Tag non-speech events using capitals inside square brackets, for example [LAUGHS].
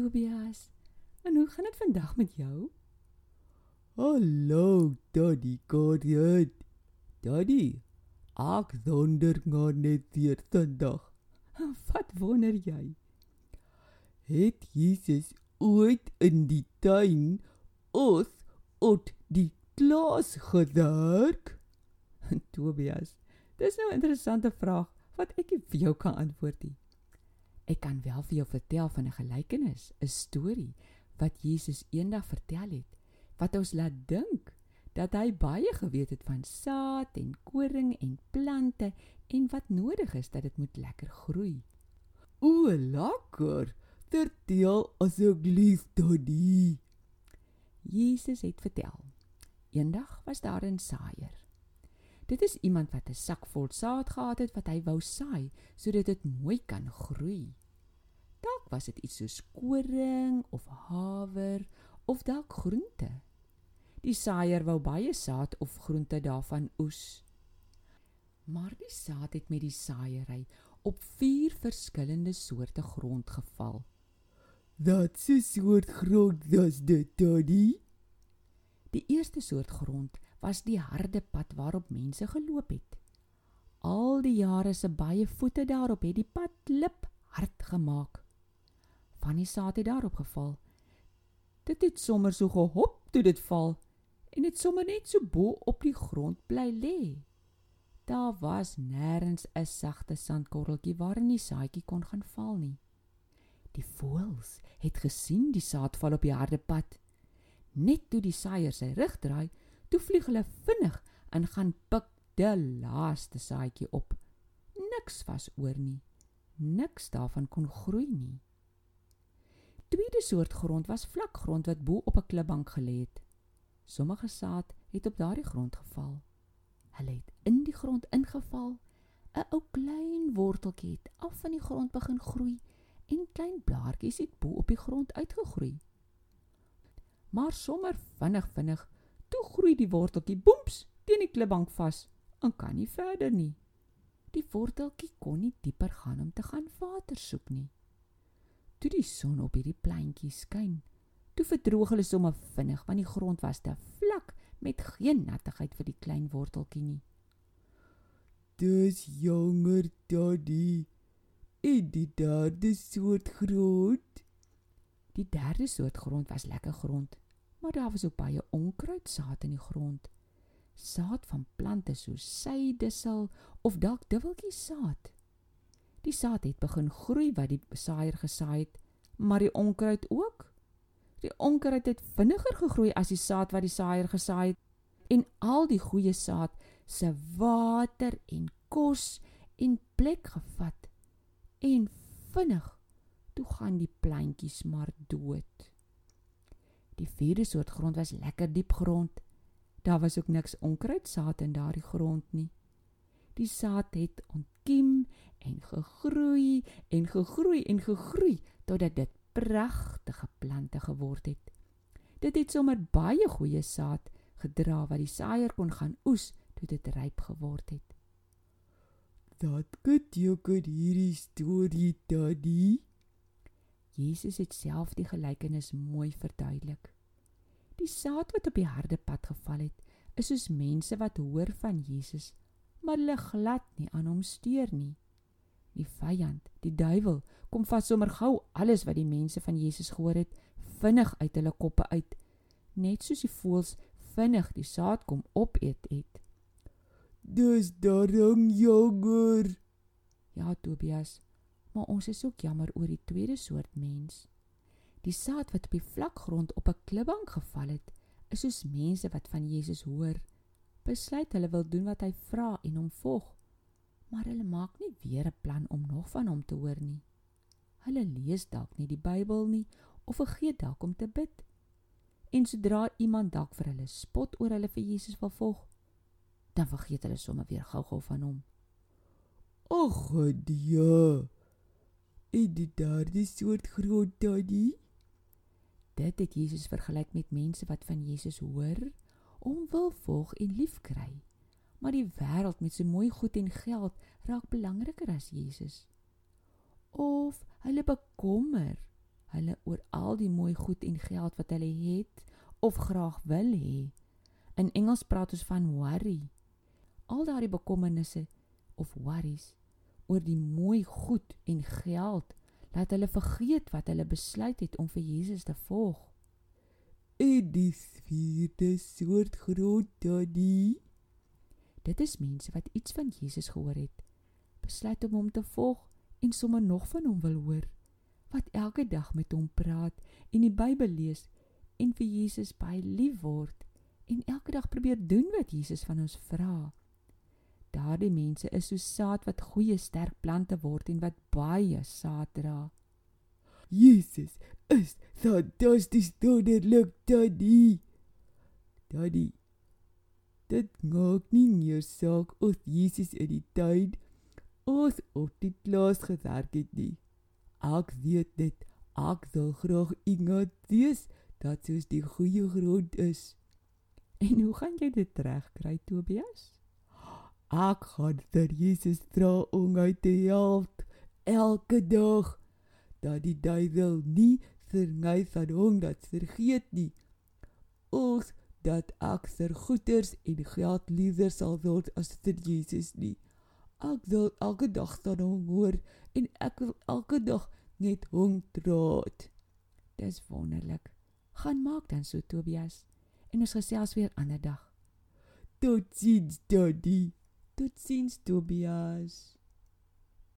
Tobias. En hoe gaan dit vandag met jou? Hallo, Daddy Gordon. Daddy, ek wonder maar net weer vandag. [LAUGHS] Wat wonder jy? Het Jesus ooit in die tuin ons uit die klas gewerk? [LAUGHS] Tobias, dis nou 'n interessante vraag wat ek nie vir jou kan antwoord nie. Ek kan wel vir jou vertel van 'n gelykenis, 'n storie wat Jesus eendag vertel het wat ons laat dink dat hy baie geweet het van saad en koring en plante en wat nodig is dat dit moet lekker groei. O, lekker. Vertel asseblief, Daddy. Jesus het vertel. Eendag was daar 'n saaier. Dit is iemand wat 'n sak vol saad gehad het wat hy wou saai sodat dit mooi kan groei. Dalk was dit iets soos koring of haver of dalk groente. Die saaier wou baie saad of groente daarvan oes. Maar die saad het met die saaiery op vier verskillende soorte grond geval. Wat 'n soort grond was dit, Daddy? Die eerste soort grond was die harde pad waarop mense geloop het. Al die jare se baie voete daarop het die pad lip hard gemaak. Van die saad het daarop geval. Dit het sommer so gehop toe dit val en dit sommer net so bo op die grond bly lê. Daar was nêrens 'n sagte sandkorreltjie waarin die saadjie kon gaan val nie. Die voëls het gesien die saad val op die harde pad. Net toe die saaier sy rug draai, toe vlieg hulle vinnig en gaan pik die laaste saadjie op. Niks was oor nie. Niks daarvan kon groei nie. Tweede soort grond was vlak grond wat bo op 'n klipbank gelê het. Sommige saad het op daardie grond geval. Hulle het in die grond ingeval. 'n Ou klein worteltjie het af van die grond begin groei en klein blaartjies het bo op die grond uitgegroei. Maar sommer vinnig vinnig, toe groei die worteltjie boems teen die klipbank vas en kan nie verder nie. Die worteltjie kon nie dieper gaan om te gaan water soek nie. Toe die son op hierdie pleintjie skyn, toe verdroog hulle sommer vinnig want die grond was te vlak met geen nattigheid vir die klein worteltjie nie. Dis jonger daddy. En die derde soort grond. Die derde soort grond was lekker grond, maar daar was ook baie onkruidsaad in die grond. Saad van plante soos sydissel of dalk dubbeltjie saad. Die saad het begin groei wat die saaier gesaai het, maar die onkruid ook. Die onkruid het vinniger gegroei as die saad wat die saaier gesaai het en al die goeie saad se water en kos en plek gevat en vinnig toe gaan die plantjies maar dood. Die vierde soort grond was lekker diep grond. Daar was ook niks onkruidsaad in daardie grond nie. Die saad het ontkiem en gegroei en gegroei en gegroei totdat dit pragtige plante geword het. Dit het sommer baie goeie saad gedra wat die saaier kon gaan oes toe dit ryp geword het. Dat beteken hierdie storie daddy. Jesus het self die gelykenis mooi verduidelik. Die saad wat op die harde pad geval het, is soos mense wat hoor van Jesus, maar hulle glad nie aan hom steur nie. Die vyand, die duiwel, kom vas sommer gou alles wat die mense van Jesus gehoor het, vinnig uit hulle koppe uit, net soos die voëls vinnig die saad kom opeet het. Dis daarom jonger. Ja, Tobias, maar ons is ook jammer oor die tweede soort mens. Die saad wat op die vlak grond op 'n klipbank geval het, is soos mense wat van Jesus hoor, besluit hulle wil doen wat hy vra en hom volg, maar hulle maak nie weer 'n plan om nog van hom te hoor nie. Hulle lees dalk nie die Bybel nie of vergeet dalk om te bid. En sodra iemand dalk vir hulle spot oor hulle vir Jesus wil volg, dan vergeet hulle sommer weer gou-gou van hom. Ag, ja. En die derde soort grond daddy. Dit het Jesus vergelyk met mense wat van Jesus hoor, hom wil volg en liefkry. Maar die wêreld met sy mooi goed en geld raak belangriker as Jesus. Of hulle bekommer. hulle oor al die mooi goed en geld wat hulle het of graag wil hê. In Engels praat ons van worry. Al daardie bekommernisse of worries oor die mooi goed en geld laat hulle vergeet wat hulle besluit het om vir Jesus te volg. En die vierde soort grond daddy. Dit is mense wat iets van Jesus gehoor het, besluit om hom te volg en sommer nog van hom wil hoor, wat elke dag met hom praat en die Bybel lees en vir Jesus baie lief word en elke dag probeer doen wat Jesus van ons vra. Daardie mense is so saad wat goeie sterk plante word en wat baie saad dra. Jesus is fantasties wonderlik, Daddy. Daddy. Dit maak nie meer saak of Jesus in die tuin of op die plaas gewerk het nie. Ek weet dit. Ek wil graag iemand wees dat soos die goeie grond is. En hoe gaan jy dit regkry, Tobias? Ek gaan vir Jesus vra om my te help elke dag dat die duiwel nie vir my van hom dat vergeet nie. Ons dat ek vir goeders en geld liewer sal word as vir Jesus nie. Ek wil elke dag van hom hoor en ek wil elke dag net hom troot. Dis wonderlik. Gaan maak dan so Tobias en ons gesels weer ander dag. Totsiens, Daddy. Totsiens Tobias.